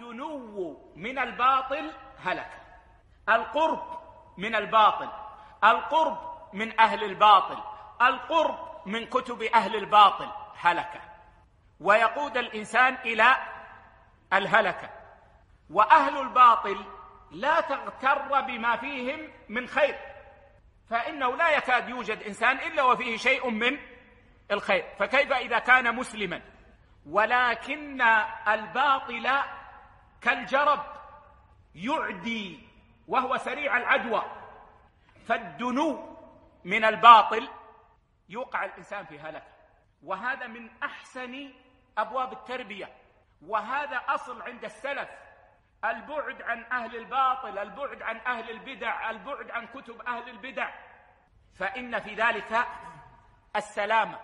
الدنو من الباطل هلك. القرب من الباطل. القرب من أهل الباطل. القرب من كتب أهل الباطل هلك. ويقود الإنسان إلى الهلكة. وأهل الباطل لا تغتر بما فيهم من خير. فإنه لا يكاد يوجد إنسان إلا وفيه شيء من الخير. فكيف إذا كان مسلما؟ ولكن الباطل كالجرب يعدي وهو سريع العدوى فالدنو من الباطل يوقع الإنسان في هلكه وهذا من أحسن أبواب التربية. وهذا أصل عند السلف. البعد عن أهل الباطل البعد عن أهل البدع البعد عن كتب أهل البدع. فإن في ذلك السلامة.